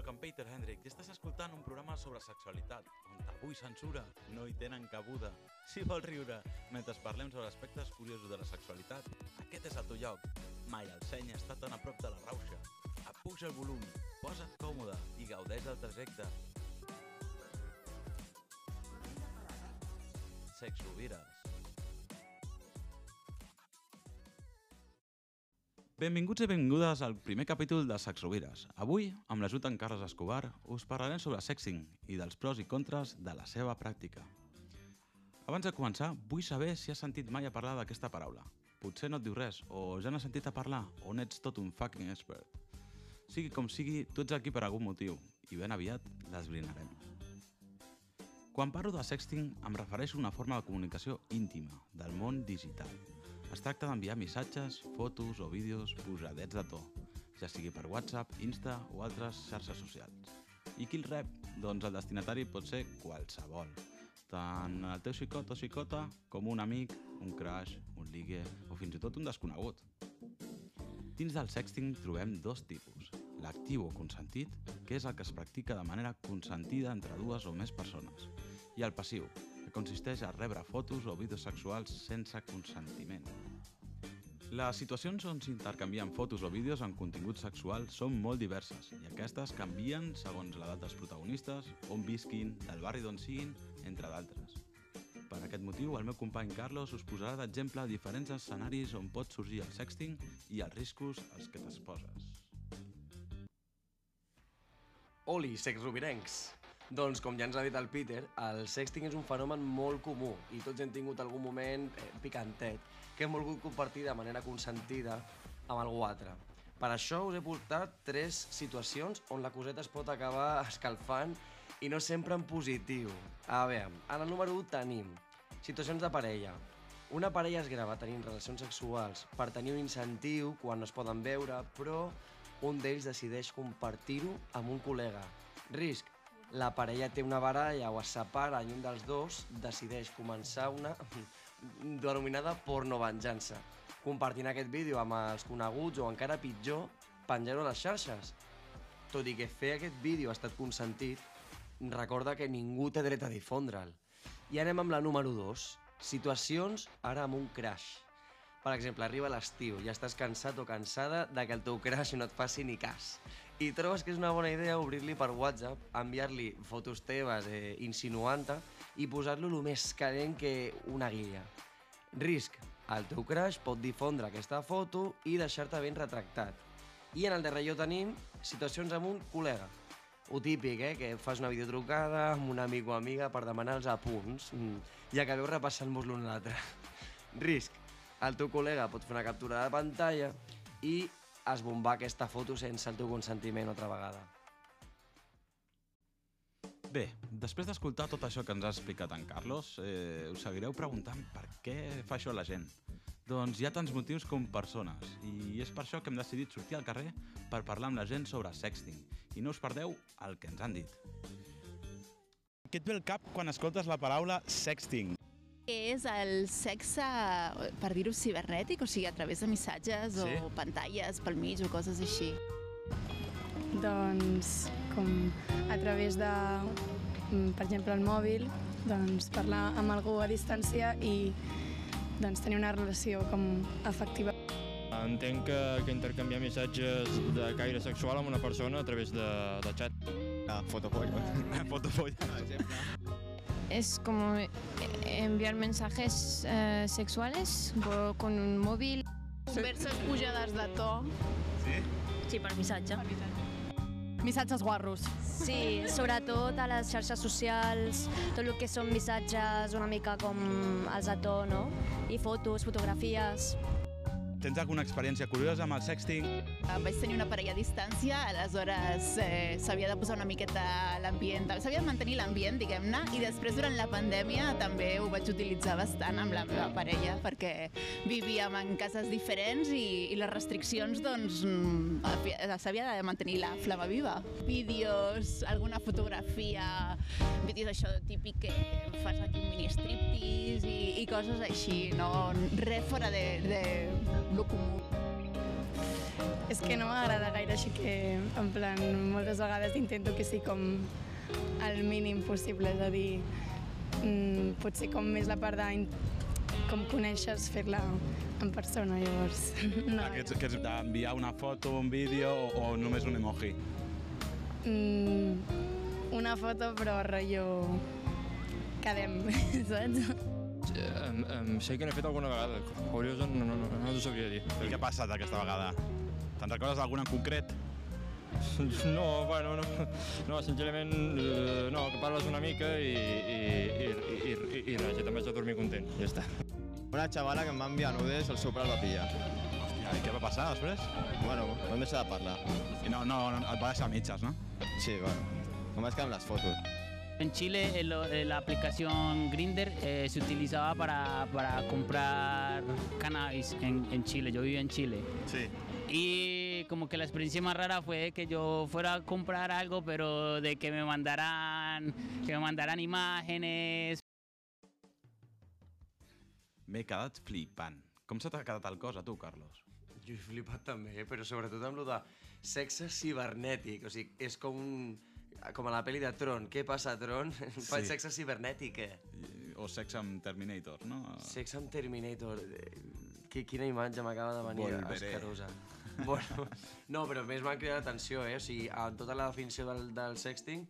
Soc en Peter Hendrick i estàs escoltant un programa sobre sexualitat, on tabú i censura no hi tenen cabuda. Si vols riure mentre parlem sobre aspectes curiosos de la sexualitat, aquest és el teu lloc. Mai el seny està tan a prop de la rauxa. Apuja el volum, posa't còmode i gaudeix del trajecte. Sex Benvinguts i benvingudes al primer capítol de Sex Rovires. Avui, amb l'ajut d'en Carles Escobar, us parlarem sobre sexing i dels pros i contres de la seva pràctica. Abans de començar, vull saber si has sentit mai a parlar d'aquesta paraula. Potser no et diu res, o ja n'has sentit a parlar, o n'ets tot un fucking expert. Sigui com sigui, tu ets aquí per algun motiu, i ben aviat l'esbrinarem. Quan parlo de sexting, em refereixo a una forma de comunicació íntima, del món digital. Es tracta d'enviar missatges, fotos o vídeos pujadets de to, ja sigui per WhatsApp, Insta o altres xarxes socials. I qui el rep? Doncs el destinatari pot ser qualsevol, tant el teu xicot o xicota com un amic, un crush, un ligue o fins i tot un desconegut. Dins del sexting trobem dos tipus. L'actiu o consentit, que és el que es practica de manera consentida entre dues o més persones, i el passiu, que consisteix a rebre fotos o vídeos sexuals sense consentiment. Les situacions on s'intercanvien fotos o vídeos amb contingut sexual són molt diverses i aquestes canvien segons l'edat dels protagonistes, on visquin, del barri d'on siguin, entre d'altres. Per aquest motiu, el meu company Carlos us posarà d'exemple diferents escenaris on pot sorgir el sexting i els riscos als que t'exposes. Oli, sex rubirencs! Doncs, com ja ens ha dit el Peter, el sexting és un fenomen molt comú i tots hem tingut algun moment eh, picantet que hem volgut compartir de manera consentida amb algú altre. Per això us he portat tres situacions on la coseta es pot acabar escalfant i no sempre en positiu. A veure, en el número 1 tenim situacions de parella. Una parella es grava tenint relacions sexuals per tenir un incentiu quan no es poden veure, però un d'ells decideix compartir-ho amb un col·lega. Risc, la parella té una baralla o es separa i un dels dos decideix començar una denominada pornovenjança, compartint aquest vídeo amb els coneguts o encara pitjor, penjar-ho a les xarxes. Tot i que fer aquest vídeo ha estat consentit, recorda que ningú té dret a difondre'l. I anem amb la número 2, situacions ara amb un crash. Per exemple, arriba l'estiu i estàs cansat o cansada de que el teu crush no et faci ni cas. I trobes que és una bona idea obrir-li per WhatsApp, enviar-li fotos teves eh, insinuant-te i posar-lo el més calent que una guilla. Risc, el teu crush pot difondre aquesta foto i deixar-te ben retractat. I en el darrer lloc tenim situacions amb un col·lega. Ho típic, eh? que fas una videotrucada amb un amic o amiga per demanar els apunts mm, i acabeu repassant-vos l'un l'altre. Risc, el teu col·lega pot fer una captura de pantalla i esbombar aquesta foto sense el teu consentiment altra vegada. Bé, després d'escoltar tot això que ens ha explicat en Carlos, eh, us seguireu preguntant per què fa això la gent. Doncs hi ha tants motius com persones, i és per això que hem decidit sortir al carrer per parlar amb la gent sobre sexting. I no us perdeu el que ens han dit. Què et ve al cap quan escoltes la paraula sexting? Que és el sexe, per dir-ho cibernètic, o sigui, a través de missatges Sí. o pantalles pel mig o coses així. Doncs com a través de, mm, per exemple, el mòbil, doncs parlar amb algú a distància i doncs, tenir una relació com afectiva. Entenc que, que intercanviar missatges de caire sexual amb una persona a través de, de xat. Fotofollo. Fotofolla. es como enviar mensajes eh, sexuales por- con un móvil. Converses pujades de to. Sí, per missatge. Missatges guarros. Sí, sobretot a les xarxes socials, tot el que són missatges una mica com els de to, no? I fotos, fotografies. Tens alguna experiència curiosa amb el sexting? Eh, Vaig tenir una parella a distància, aleshores eh, s'havia de posar una miqueta l'ambient, s'havia de mantenir l'ambient, diguem-ne, i després durant la pandèmia també ho vaig utilitzar bastant amb la meva parella perquè vivíem en cases diferents i, i les restriccions, doncs, mm, havia- s'havia de mantenir la flama viva. Vídeos, alguna fotografia, vídeos això típic que fas aquí un mini striptease i, i coses així, no res fora de, de comú. és que no m'agrada gaire, així que en plan, moltes vegades intento que sigui com el mínim possible, és a dir, mm, potser com més la part de com coneixes fer-la en persona, llavors no Aquests, que ets d'enviar una foto, un vídeo o, o només un emoji? Mm, una foto però rotllo quedem, saps? Um, um, sé que n'he fet alguna vegada. Curiós, no, no, no, no t'ho sabria dir. I què ha passat aquesta vegada? Te'n recordes d'alguna en concret? No, bueno, no, no sincerament, eh, no, que parles una mica i, i, i, i, i, i res, i te'n vaig a dormir content, ja està. Una xavala que em va enviar nudes, el seu pare el va pillar. Hòstia, i què va passar després? Bueno, vam deixar de parlar. I no, no, no, et va deixar a mitges, no? Sí, bueno, em vaig quedar amb les fotos. En Chile el- el- la aplicación Grinder eh, se utilizaba para, para comprar cannabis en, en Chile. Yo vivía en Chile. Sí. Y como que la experiencia más rara fue que yo fuera a comprar algo, pero de que me mandaran, que me mandaran imágenes, M'he quedat flipant. Com se t'ha quedat el cos a tu, Carlos? Jo he flipat també, eh? però sobretot amb lo de sexe cibernètic. O sigui, és com un... Com a la pel·li de Tron. Què passa, Tron? Sí. Sí. sexe cibernètic, eh? O sexe amb Terminator, no? Sexe amb Terminator. Eh, qui- Quina imatge m'acaba de venir Volveré. escarosa. Bueno, no, però més m'ha cridat l'atenció, eh? O sigui, en tota la definició del, del sexting,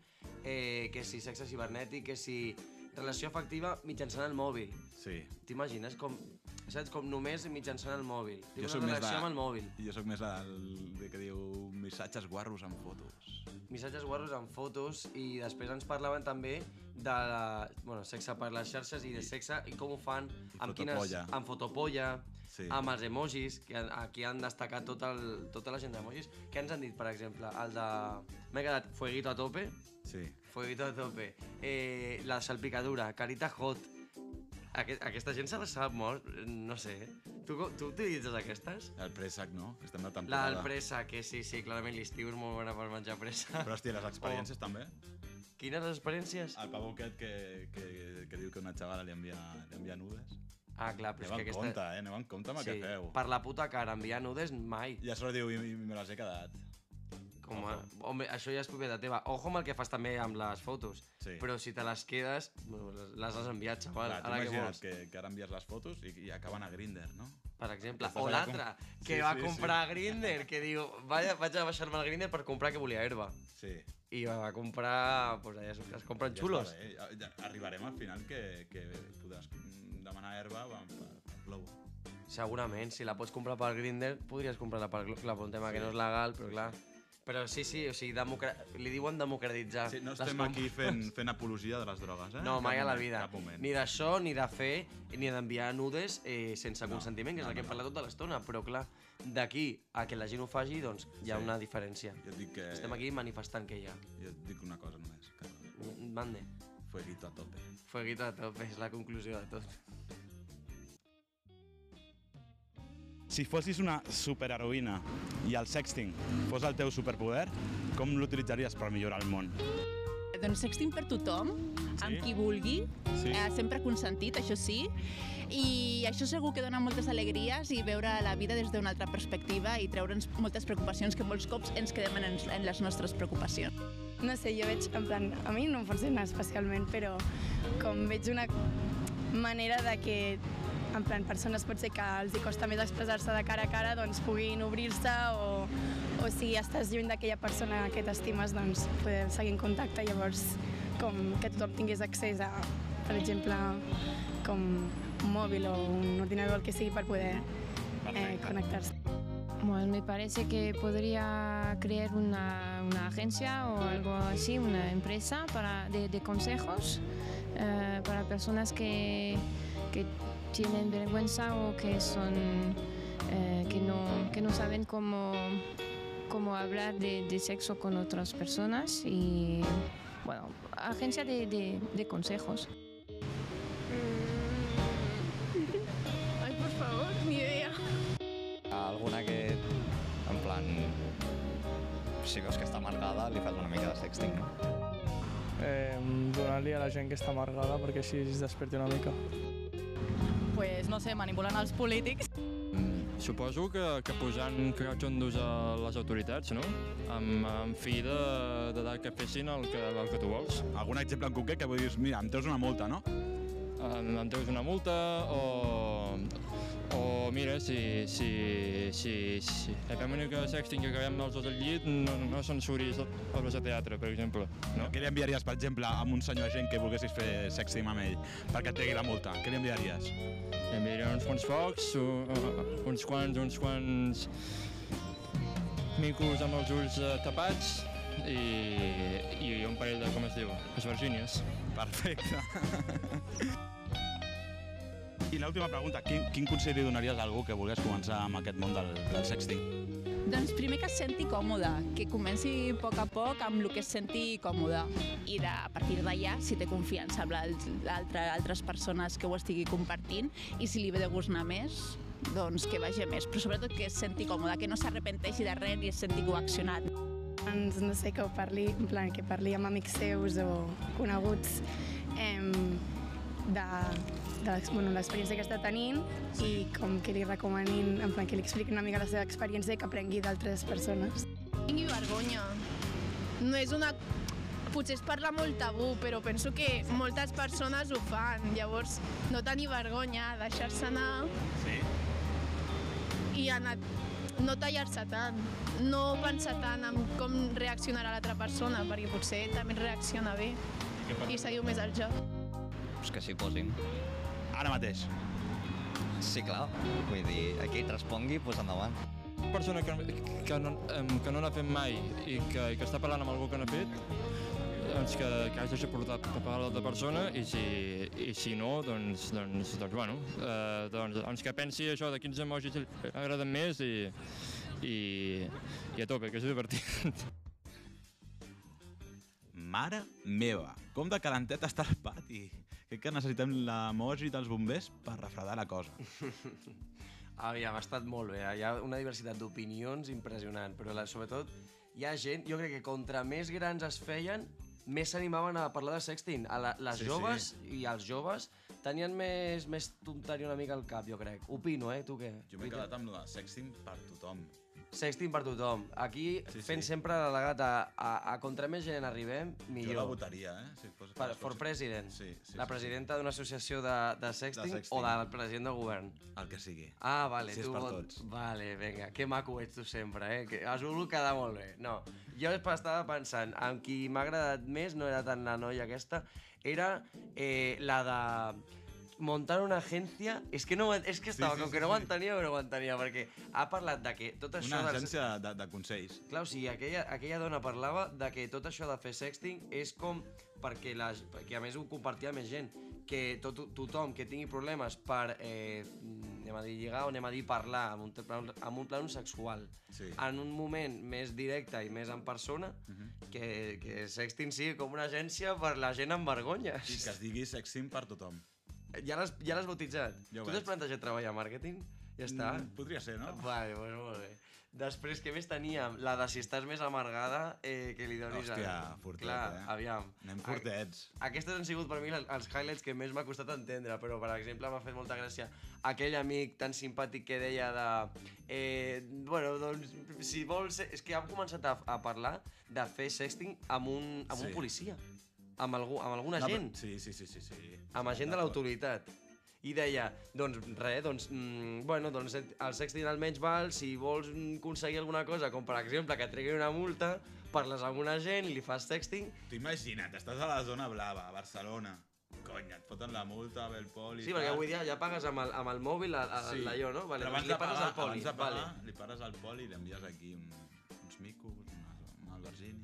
eh, que si sexe cibernètic, que si relació afectiva mitjançant el mòbil. Sí. T'imagines com, saps, com només mitjançant el mòbil. Tinc Jo una relació de- amb el mòbil. Jo sóc més el que diu missatges guarros amb fotos. Missatges guarros amb fotos i després ens parlaven també de la, bueno, sexe per les xarxes i de sexe i com ho fan, amb fotopolla. amb fotopolla, Sí. amb els emojis, que aquí han destacat tot el, tota la gent d'emojis. Què ens han dit, per exemple? El de... M'he quedat fueguito a tope, Sí. fueguito a tope. Eh, la salpicadura, carita hot. Aquest, aquesta gent se la sap molt, no sé. Tu, tu utilitzes aquestes? El préssec, no? Estem de La temporada. del pressa, que sí, sí, clarament l'estiu és molt bona per menjar pressa. Però, hòstia, les experiències també. Quines experiències? El pavo aquest que, que, que diu que una xavala li envia, li envia nudes. Ah, clar, però Aneu és en que compte, aquesta... eh? Aneu en compte amb el sí, que feu. per la puta cara, enviar nudes mai. I a sobre diu, i, i me les he quedat. Com a... Home, això ja és propietat teva. Ojo amb el que fas també amb les fotos. Sí. Però si te les quedes, les- has enviat, xaval. Clar, Ara T'imagina't vols? que, que ara envies les fotos i, i acaben a Grindr, no? Per exemple. O l'altre, com- que Sí, va sí, comprar sí. Grinder, que diu, vaja, vaig a baixar-me el Grinder per comprar que volia herba. Sí. I va comprar, pues allà es, compren xulos. Ja està bé. Ja, ja arribarem al final que, que podràs demanar herba per, per, Globo. Segurament, si la pots comprar per Grinder, podries comprar-la per Glo- Clar, un tema que no és legal, però clar... Però sí, sí, o sigui, democra... li diuen democratitzar. Sí, no estem aquí fent, fent apologia de les drogues, eh? No, mai a la vida. Ni d'això, ni de fer, ni d'enviar nudes eh, sense No, consentiment, que és no, el que hem no, parlat tota l'estona. Però clar, d'aquí a que la gent ho faci, doncs hi ha Sí. una diferència. Jo et dic que... Estem aquí manifestant que hi ha. Jo et dic una cosa només, Carlos. Mande. Fueguito a tope. Fueguito a tope, és la conclusió de tot. Si fossis una superheroïna i el sexting fos el teu superpoder, com l'utilitzaries per millorar el món? Doncs sexting per tothom, amb qui vulgui, Sí. eh, sempre consentit, això sí, i això segur que dona moltes alegries i veure la vida des d'una altra perspectiva i treure'ns moltes preocupacions que molts cops ens quedem en, en les nostres preocupacions. No sé, jo veig, en plan, a mi no em funciona especialment, però com veig una manera de que en plan, persones potser que els hi costa més expressar-se de cara a cara, doncs puguin obrir-se o, o si estàs lluny d'aquella persona que t'estimes, doncs poder seguir en contacte, llavors com que tothom tingués accés a, per exemple, com un mòbil o un ordinador, el que sigui, per poder eh, connectar-se. Bueno, me parece que podría crear una, una agencia o algo así, una empresa para, de, de consejos eh, para personas que, que tienen vergüenza o que, son, eh, que, no, que no saben cómo, cómo hablar de, de sexo con otras personas y, bueno, agencia de, de, de consejos. Ai, por favor, ni idea. Alguna que, en plan, si veus que està amargada, li fas una mica de sexting, no? Eh, Donar-li a la gent que està amargada perquè així es desperti una mica. Pues no sé, manipulant els polítics. Mm, suposo que, que posant catxondos a les autoritats, no? Amb, amb fi de, de, de que fessin el que, el que tu vols. Algun exemple en concret que vull dir, mira, em treus una multa, no? Em, em treus una multa o... O mira, si, si, si, si fem única sexting que acabem els dos al llit, no, no censuris obres de teatre, per exemple. No? Què li enviaries, per exemple, a un senyor agent que volguessis fer sexting amb ell perquè et tregui la multa? Què li enviaries? Li enviaria uns quants focs, uns quants, uns quants micos amb els ulls eh, tapats i, i un parell de, com es diu, esvergínies. Perfecte. I l'última pregunta, quin, quin consell li donaries a algú que volgués començar amb aquest món del, del sexting? Doncs primer que es senti còmode, que comenci a poc a poc amb el que es senti còmode. I de, a partir d'allà, si té confiança amb l'altre, altres persones que ho estigui compartint, i si li ve de gust anar més, doncs que vagi més. Però sobretot que es senti còmode, que no s'arrepenteixi de res ni es senti coaccionat. Doncs no sé, que ho parli, en plan, que parli amb amics seus o coneguts em, de, de l'ex- bueno, l'experiència que està tenint i com que li recomanin, en plan, que li expliquin una mica la seva experiència i que aprengui d'altres persones. tingui vergonya. No és una... Potser es parla molt tabú, però penso que moltes persones ho fan. Llavors, no tenir vergonya, deixar-se anar Sí. i anar, no tallar-se tant. No pensar tant en com reaccionarà l'altra persona, perquè potser també reacciona bé i seguiu més el joc. Pues que s'hi posin. Ara mateix. Sí, clar. Vull dir, aquí et respongui, doncs endavant. Una persona que, que, no, que no n'ha fet mai i que, i que està parlant amb algú que n'ha fet, doncs que, que hagi deixat portar per parlar l'altra persona i si, i si no, doncs, doncs, doncs, bueno, eh, doncs, doncs que pensi això de quins emojis li agraden més i, i, i a tope, que és divertit. Mare meva, com de calentet està el pati. Crec que necessitem l'emoji dels bombers per refredar la cosa. Aviam, ha estat molt bé. Hi ha una diversitat d'opinions impressionant, però la, sobretot hi ha gent, jo crec que contra més grans es feien, més s'animaven a parlar de sexting. A la, les Sí, sí, joves sí. i els joves tenien més, més tonteria una mica al cap, jo crec. Opino, eh? Tu què? Jo m'he quedat amb la sexting per tothom. Sexting per tothom. Aquí Sí, sí. fent sempre l'al·legat a, a, a contra més gent arribem, millor. Jo la votaria, eh? Si fos Per, for president. Sí, sí, la sí, presidenta d'una associació de, de, sexting, De sexting. o del president del govern. El que sigui. Ah, vale. Si és tu per vol- tots. vinga, que maco ets tu sempre, eh? Que has volgut quedar molt bé. No, jo estava pensant, amb qui m'ha agradat més no era tant la noia aquesta, era eh, la de muntar una agència... És que, no, és que estava, sí, com sí, que no però ho entenia, perquè ha parlat de que tot això... Una dels- agència de, de consells. Clar, o sigui, aquella, aquella dona parlava de que tot això de fer sexting és com perquè, la, perquè a més ho compartia més gent, que tot, tothom que tingui problemes per, eh, anem a dir, lligar o anem a dir parlar amb un, plan, amb un plan sexual, Sí. en un moment més directe i més en persona, que, que sexting sigui com una agència per la gent amb vergonyes. I que es digui sexting per tothom. Ja l'has ja l'has bautitzat? Ja ho tu t'has plantejat treballar a màrqueting? Ja està. Mm, podria ser, no? Vale, pues molt bé. Després, què més teníem? La de si estàs més amargada, eh, que li donis... Hòstia, a... fortet, Clar, eh? aviam. Anem fortets. A- Aquestes han sigut per mi els highlights que més m'ha costat entendre, però, per exemple, m'ha fet molta gràcia aquell amic tan simpàtic que deia de... Eh, bueno, doncs, si vols... És que hem començat a, a parlar de fer sexting amb un, amb Sí. un policia. Amb, algú, amb algun No, agent. però- Sí, sí, sí, sí. sí. Amb agent de l'autoritat. I deia, doncs res, doncs, mm, bueno, doncs el sexting almenys val si vols mm, aconseguir alguna cosa, com per exemple que et tregui una multa, parles amb un agent i li fas sexting, Tu imagina't, estàs a la zona blava, a Barcelona. Conya, et foten la multa, ve el poli... Sí, perquè avui dia ja pagues amb el, amb el mòbil a, a, Sí. d'allò, no? Vale, Però doncs abans li de pagues pagar, al poli. abans de pagar, vale. li pares al poli i li envies aquí un, uns micos, una, una albergínia,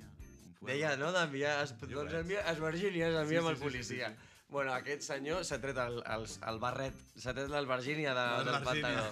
fuego. Deia, no?, d'enviar... Es, doncs veig. envia, es Virgínies, Sí, enviem sí, sí, policia. sí, sí, Bueno, aquest senyor s'ha tret el, el, el barret, s'ha tret l'albergínia de, del pantaló.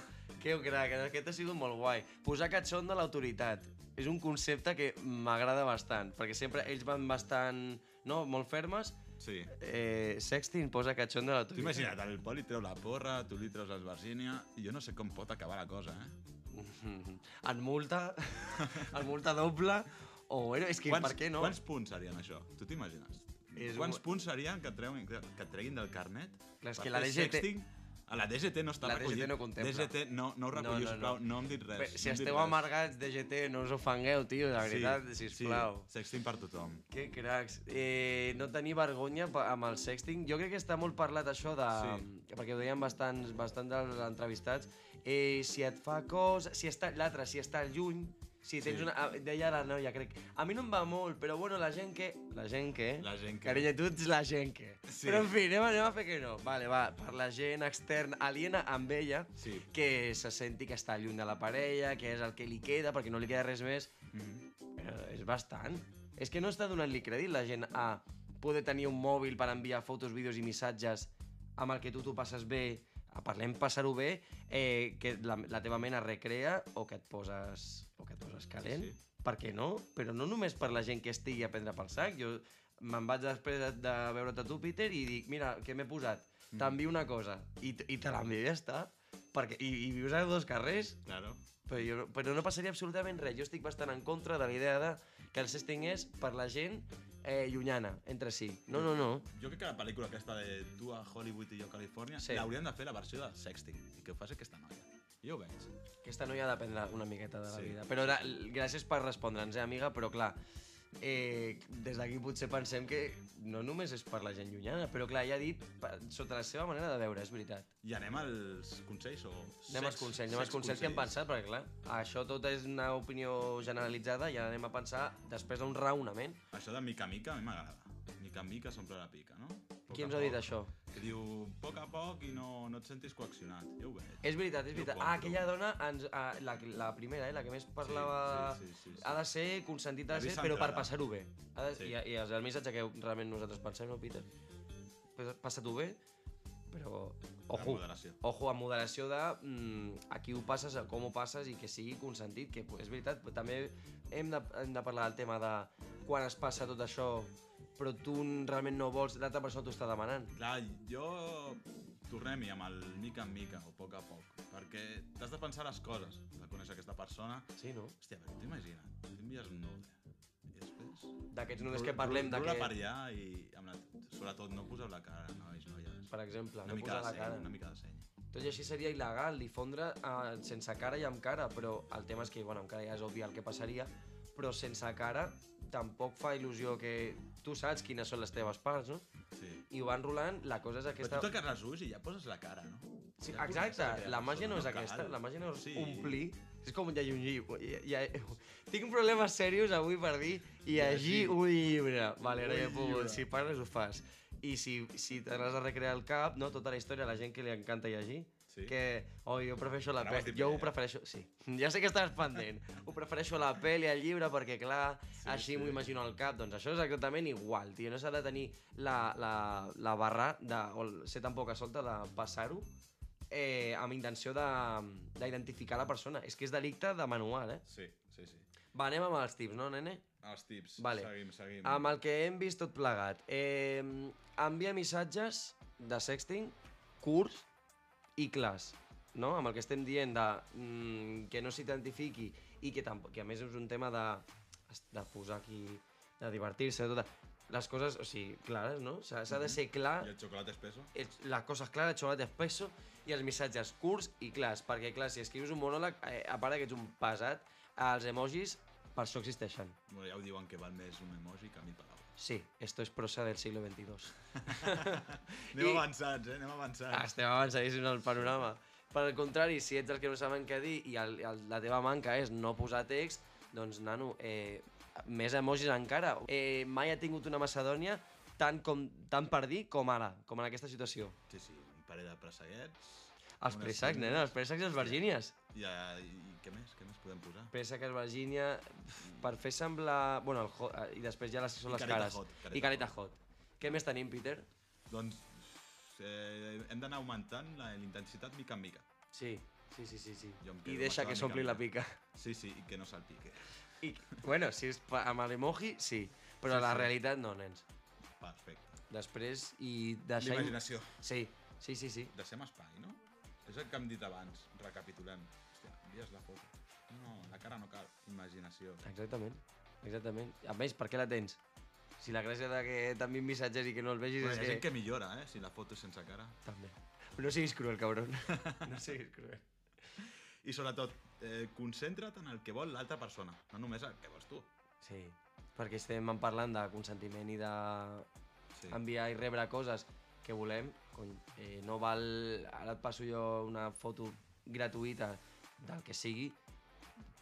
Que crac, aquest ha sigut molt guai. Posar catxon de l'autoritat. És un concepte que m'agrada bastant, perquè sempre ells van bastant, no?, molt fermes. Sí. Eh, sexting posa catxon de Tu l'autoritat. imagina't, el poli treu la porra, tu li treus l'albergínia, i jo no sé com pot acabar la cosa, eh? En multa, en multa doble, o bueno, és que quants, per què no? Quants punts serien això? Tu t'imagines? És Quants un- punts serien que et, treguin, que et treguin del carnet? Clar, és que la DGT Sexting A la DGT no està La recollit. DGT no contempla. DGT no, no ho recolliu, no, sisplau. No hem dit res. No si dit esteu res. amargats, DGT, no us ofengueu, tio, de veritat, sí, sisplau. Sí, sexting per tothom. Que cracs. Eh, no tenir vergonya amb el sexting. Jo crec que està molt parlat això de... Sí. Perquè ho deien bastants, bastants dels entrevistats. Eh, si et fa cosa... Si està... L'altre, si està lluny, si tens Sí. una... ah, Deia la noia, crec. A mi no em va molt, però bueno, la gent que... La gent que... La gent que- Carinyo, tu ets la gent que... Sí. Però en fi, anem, anem a fer que no. Vale, va, per la gent externa, aliena amb ella, Sí. que se senti que està lluny de la parella, que és el que li queda, perquè no li queda res més. Mhm. Però és bastant. És que no està donant-li crèdit la gent a poder tenir un mòbil per enviar fotos, vídeos i missatges amb el que tu t'ho passes bé, parlem passar-ho bé, eh, que la, la teva ment es recrea o que et poses, o que et poses calent. Sí, sí. Per què no? Però no només per la gent que estigui a prendre pel sac. Jo me'n vaig després de, de veure't a tu, Peter, i dic, mira, què m'he posat? Mm. T'envio una cosa. I, i te l'envio i ja està. Perquè, i, I vius a dos carrers. Claro. Però, jo, però no passaria absolutament res. Jo estic bastant en contra de la idea de que el sexting és per la gent eh, llunyana, entre si. No, no, no. Jo crec que la pel·lícula aquesta de tu a Hollywood i jo a Califòrnia Sí. l'haurien de fer la versió de sexting i que ho faci aquesta noia. Jo ho veig. Aquesta noia ha d'aprendre una miqueta de la Sí. vida. Però ra, gràcies per respondre'ns, eh, amiga, però clar, eh, des d'aquí potser pensem que no només és per la gent llunyana, però clar, ja ha dit sota la seva manera de veure, és veritat. I anem als consells o... Anem als consells, anem als consells que hem pensat, perquè clar, això tot és una opinió generalitzada i ara anem a pensar després d'un raonament. Això de mica a mica a mi m'agrada. Mica a mica s'omple la pica, no? Qui ens ha dit això? Que diu, a poc a poc i no, no et sentis coaccionat. Jo ho veig. És veritat, és veritat. Ah, aquella dona, ens, ah, la, la primera, eh, la que més parlava... sí, sí, sí, sí. Ha de ser consentit ha de ser, però per passar-ho bé. Ha de, Sí. i, I és el missatge que realment nosaltres pensem, no, Peter? Passa-t'ho bé, però... Ojo, ojo, amb moderació de mm, a qui ho passes, a com ho passes i que sigui consentit, que és veritat, però també hem de, hem de parlar del tema de quan es passa tot això però tu realment no vols, l'altra persona t'ho està demanant. Clar, jo tornem-hi amb el mica en mica o poc a poc, perquè t'has de pensar les coses, de conèixer aquesta persona. Sí, no? Hòstia, però t'ho imagina't, t'envies un nude i després... D'aquests nudes que parlem, rula que- per allà i amb la... sobretot no poseu la cara, nois, noies. Per exemple, una no posar la seny, cara. Una mica de seny. Tot i així seria il·legal difondre eh, sense cara i amb cara, però el tema és que, bueno, amb cara ja és obvi el que passaria, però sense cara tampoc fa il·lusió que tu saps quines són les teves parts, no? Sí. I ho van rolant, la cosa és Però aquesta... tu toques els ulls i ja poses la cara, no? Sí, Ja exacte, la màgia no és aquesta, cal. la màgia no és Sí. omplir, és com llegir un llibre. Ja, ja, tinc problemes serios avui per dir llegir un llibre. Vale, ara ja llibre. si parles ho fas. I si, si te l'has de recrear al cap, no, tota la història, la gent que li encanta llegir, Sí. que, oh, jo prefereixo la pel·li, jo ho prefereixo, sí, ja sé que estàs pendent, ho prefereixo la pel·li al llibre perquè, clar, Sí, així sí. m'ho imagino al cap, doncs això és exactament igual, tio, no s'ha de tenir la, la, la barra, de, o ser tan poca solta de passar-ho eh, amb intenció de- d'identificar la persona. És que és delicte de manual, eh? Sí, sí, sí. Va, anem amb els tips, no, nene? Els tips, Vale. seguim, seguim. Amb el que hem vist tot plegat. Eh, envia missatges de sexting curts i clars, no? Amb el que estem dient de mm, que no s'identifiqui i que, tampoc, que a més és un tema de, de posar aquí, de divertir-se, tot. Les coses, o sigui, clares, no? S'ha s'ha de ser clar I el xocolate espeso? el- les coses clares, el xocolate espeso i els missatges curts i clars, perquè clar, si escrius un monòleg, eh, a part que ets un pesat, els emojis per això existeixen. Bueno, ja ho diuen que val més un emoji que mil paraules. Sí, esto es prosa del siglo XXII. Anem I- avançats, eh? Anem avançats. Ah, estem avançadíssims al panorama. Per al contrari, si ets els que no saben què dir i el, el, la teva manca és no posar text, doncs, nano, eh, més emojis encara. Eh, mai ha tingut una Macedònia tant, com, tant per dir com ara, com en aquesta situació. Sí, sí, un parell de presseguets. Els préssecs, nena, els préssecs i els virgínies. I, eh, I què més? Què més podem posar? Préssec, Virgínia, per fer semblar... Bueno, el hot, I després ja les són I les cares. hot, careta I careta hot. Què més tenim, Peter? Doncs eh, hem d'anar augmentant la, intensitat mica en mica. Sí, sí, sí, sí. sí. I deixa que s'ompli la pica. Sí, sí, i que no salpique. I, bueno, si és amb l'emoji, sí. Però Sí, la sí. realitat no, nens. Perfecte. Després, i deixar... L'imaginació. Sí, sí, sí, sí. Deixem espai, no? És el que hem dit abans, recapitulem. Hòstia, envies la foto. No, la cara no cal. Imaginació. Exactament, exactament. A més, per què la tens? Si la gràcia de que t'enviïn missatges i que no els vegis Però és hi ha que... gent que millora, eh? Si la foto és sense cara. També. No siguis cruel, cabron. No siguis cruel. I sobretot, eh, concentra't en el que vol l'altra persona, no només el que vols tu. Sí, perquè estem parlant de consentiment i de Sí. enviar i rebre coses que volem. Cony, eh, no val... Ara et passo jo una foto gratuïta del que sigui,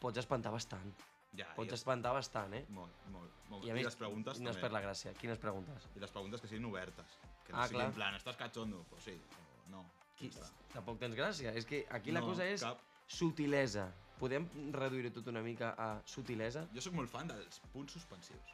pots espantar bastant. Ja, Pots i- espantar bastant, eh? Molt, molt, molt. I, a I més, les preguntes no es també. per la gràcia. Quines preguntes? I les preguntes que siguin obertes. Que no Ah, siguin clar. en plan, estàs cachondo? Pues sí, o no. Qui, Ja tampoc tens gràcia. És que aquí la No, cosa és cap. sutilesa. Podem reduir-ho tot una mica a sutilesa? Jo sóc molt fan dels punts suspensius.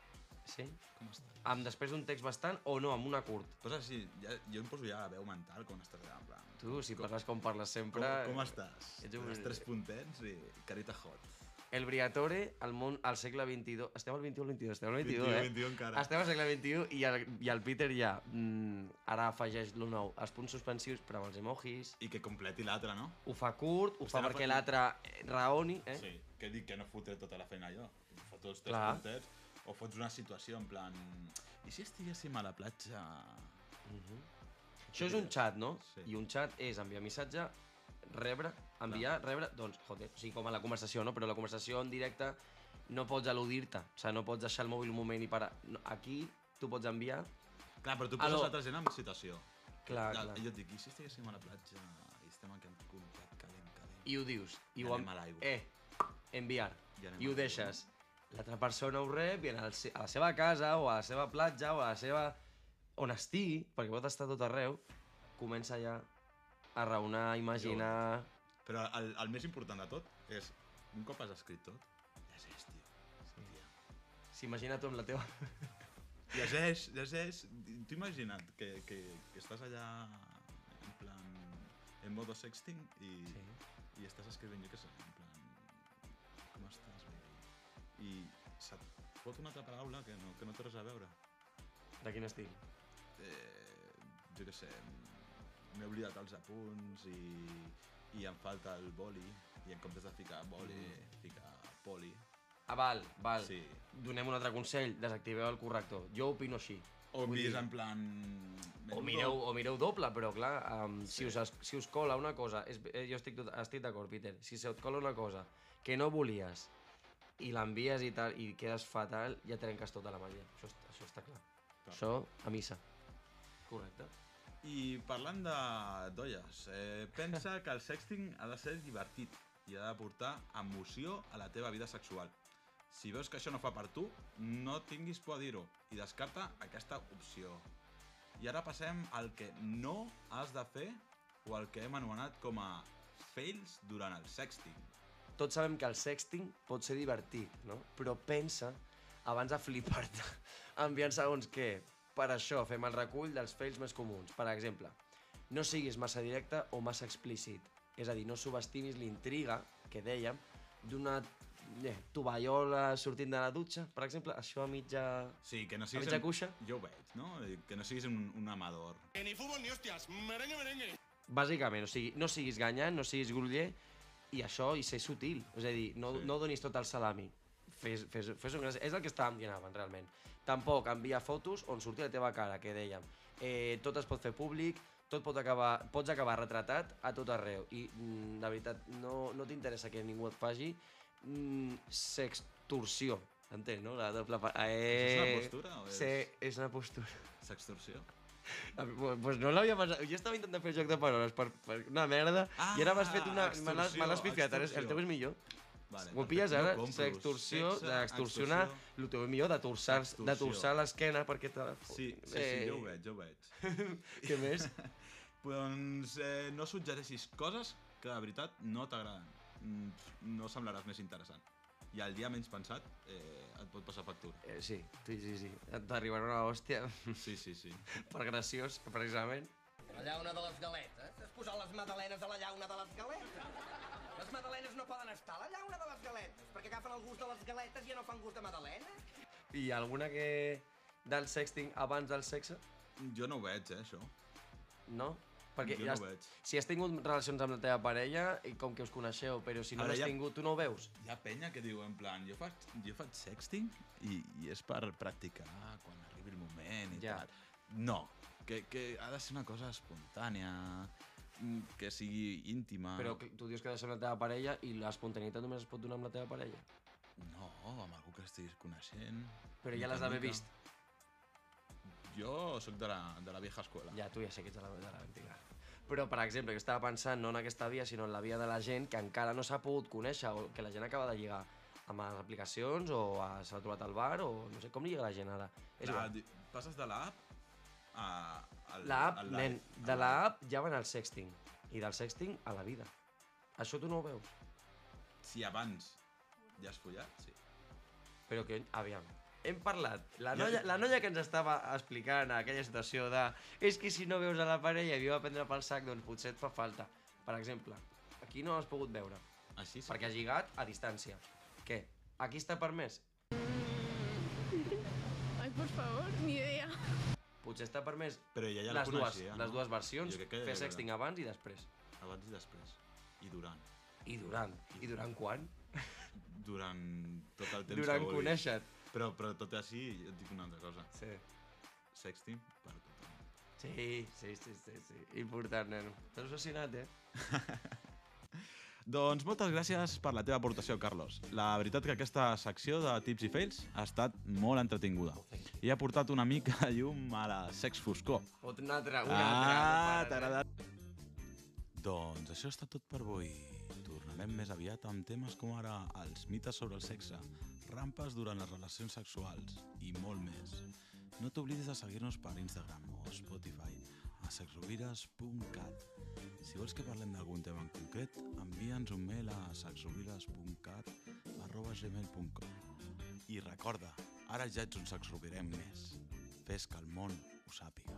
Sí? Com estàs? Amb després d'un text bastant o no, amb una curt? Posa així, ja, jo em poso ja la veu mental quan estàs allà, en plan... Tu, si parles com parles sempre... Com, com estàs? Ets un- Els tres puntets i carita hot. El Briatore, al món al segle XXII... Estem al XXI o al XXII? Estem al XXII, 21, eh? 21 encara. Estem al segle XXI i el, i el Peter ja... Mm, ara afegeix lo nou, els punts suspensius però amb els emojis. I que completi l'altre, no? Ho fa curt, ho Estem fa perquè l'altre raoni, eh? Sí, que dic que no fotré tota la feina jo. Foto els tres Clar. puntets, o fots una situació en plan... I si estiguéssim a la platja... Mhm. Això és un xat, no? Sí. I un xat és enviar missatge, rebre, enviar, rebre, doncs, joder, o sigui, com a la conversació, no? Però la conversació en directe no pots al·ludir-te, o sigui, no pots deixar el mòbil un moment i parar. No, aquí tu pots enviar... Clar, però tu poses Aló. l'altra gent en situació. Clar, clar. Jo et dic, i si estiguéssim a la platja i estem aquí en contact calent, calent... I ho dius. I, I ho anem a l'aigua. Eh, enviar. I I ho deixes. L'altra persona ho rep i al se- a la seva casa o a la seva platja o a la seva... on estigui, perquè pot estar tot arreu, comença ja a raonar, a imaginar... Però el, el més important de tot és, un cop has escrit tot, llegeix, tio. Sí. S'imagina tu amb la teva... Llegeix, llegeix. T'ho imagina't que, que, que estàs allà en plan en modo sexting i, Sí. i estàs escrivint, jo què sé, en plan com estàs, baby? I se't fot una altra paraula que no, que no té res a veure. De quin estil? Eh, jo què sé, m'he oblidat els apunts i, i em falta el boli i en comptes de ficar boli, Mm. ficar poli. Ah, val, val. Sí. Donem un altre consell, desactiveu el corrector. Jo opino així. O dir- en plan... O mireu, o mireu doble, però clar, um, sí. si, us, si us cola una cosa... És, eh, jo estic, estic d'acord, Peter. Si se et cola una cosa que no volies i l'envies i tal, i quedes fatal, ja trenques tota la màgia. Això, això està clar. Clar. Això, a missa. Correcte. I parlant de dolles, eh, pensa que el sexting ha de ser divertit i ha de portar emoció a la teva vida sexual. Si veus que això no fa per tu, no tinguis por a dir-ho i descarta aquesta opció. I ara passem al que no has de fer o el que hem anomenat com a fails durant el sexting. Tots sabem que el sexting pot ser divertit, no? Però pensa, abans de flipar-te, enviant segons què. Per això fem el recull dels fails més comuns. Per exemple, no siguis massa directe o massa explícit. És a dir, no subestimis l'intriga, que dèiem, d'una eh, tovallola sortint de la dutxa, per exemple, això a mitja... Sí, que no A siguis... mitja un- cuixa? Jo ho veig, no? Que no siguis un, un amador. Que ni fútbol ni hostias, merengue, merengue. Bàsicament, o sigui, no siguis ganyant, no siguis gruller, i això, i ser sutil. És a dir, no, Sí. no donis tot el salami. Fes, fes, fes un gràcia. És el que estàvem dient abans, realment. Tampoc enviar fotos on surti la teva cara, que dèiem. Eh, tot es pot fer públic, tot pot acabar, pots acabar retratat a tot arreu. I, mm, de veritat, no, no t'interessa que ningú et faci mm, sextorsió. Entens, no? La doble... Eh, és una postura o és- Sí, és una postura. Sextorsió. Pues no l'havia pensat. Jo estava intentant fer joc de paraules per, per una merda Ah, i ara m'has fet una... Me l'has pifiat, ara el teu és millor. Vale, Ho pilles ara? no. Sextorsió, d'extorsionar, el teu és millor, de torçar l'esquena perquè te la... Sí, sí, sí, jo ho veig, jo ho veig. Què més? doncs eh, no suggereixis coses que de veritat no t'agraden. Mm, No semblaràs més interessant. I el dia menys pensat eh, et pot passar factura. Eh, sí, sí, sí, sí. T'arribarà una hòstia Sí, sí, sí. per graciós, precisament. La llauna de les galetes? Has posat les madalenes a la llauna de les galetes? Les madalenes no poden estar a la llauna de les galetes, perquè agafen el gust de les galetes i ja no fan gust de madalena. I alguna que... del sexting abans del sexe? Jo no ho veig, eh, això. No? Perquè Jo ja no has- veig. si has tingut relacions amb la teva parella, i com que us coneixeu, però si no l'has ja- tingut, tu no ho veus? Hi ha penya que diu, en plan, jo faig, jo faig sexting i, i és per practicar quan arribi el moment i Ja. tal. No, que, que ha de ser una cosa espontània, mm, que sigui íntima. Però tu dius que ha de ser la teva parella i l'espontaneïtat només es pot donar amb la teva parella. No, amb algú que estiguis coneixent. Però ja l'has d'haver vist. Jo sóc de la, de la vieja escuela. Ja, tu ja sé que ets de la, de l'antiga. Però, per exemple, que estava pensant no en aquesta via, sinó en la via de la gent que encara no s'ha pogut conèixer, o que la gent acaba de lligar amb les aplicacions, o s'ha trobat al bar, o no sé, com lliga la gent ara? És La, igual. passes de l'app a... L'app, nen, de l'app ja van al sexting, i del sexting a la vida. Això tu no ho veus? Si abans ja has follat, sí. Però que, aviam, hem parlat. La Ja- noia, la noia que ens estava explicant aquella situació de és que si no veus a la parella i viu a prendre pel sac, doncs potser et fa falta. Per exemple, aquí no has pogut veure. Així sí. Perquè has lligat a distància. Què? Aquí està permès? Ai, por favor, ni idea. Potser està permès Però ella la les, dues, coneixia, les no? dues versions, que fer era- sexting abans i després. Abans i després. I durant. I durant. I durant quan? Durant tot el temps Durant que vulguis. conèixer-te. Però, però tot i així, et dic una altra cosa. Sí. Sexting per tothom. Sí, sí, sí, sí, sí. Important, nen. T'has obsessionat, eh? Doncs moltes gràcies per la teva aportació, Carlos. La veritat que aquesta secció de tips i fails ha estat molt entretinguda i ha portat una mica de llum a la sex foscor. Una altra, una ah, altra. t'ha no pares, agradat? Doncs això estat tot per avui. Tornarem més aviat amb temes com ara els mites sobre el sexe, rampes durant les relacions sexuals i molt més. No t'oblidis de seguir-nos per Instagram o Spotify a sexrovires.cat. Si vols que parlem d'algun tema en concret, envia'ns un mail a sexrovires.cat arroba gmail.com I recorda, ara ja ets un sexrovirem més. Fes que el món ho sàpiga.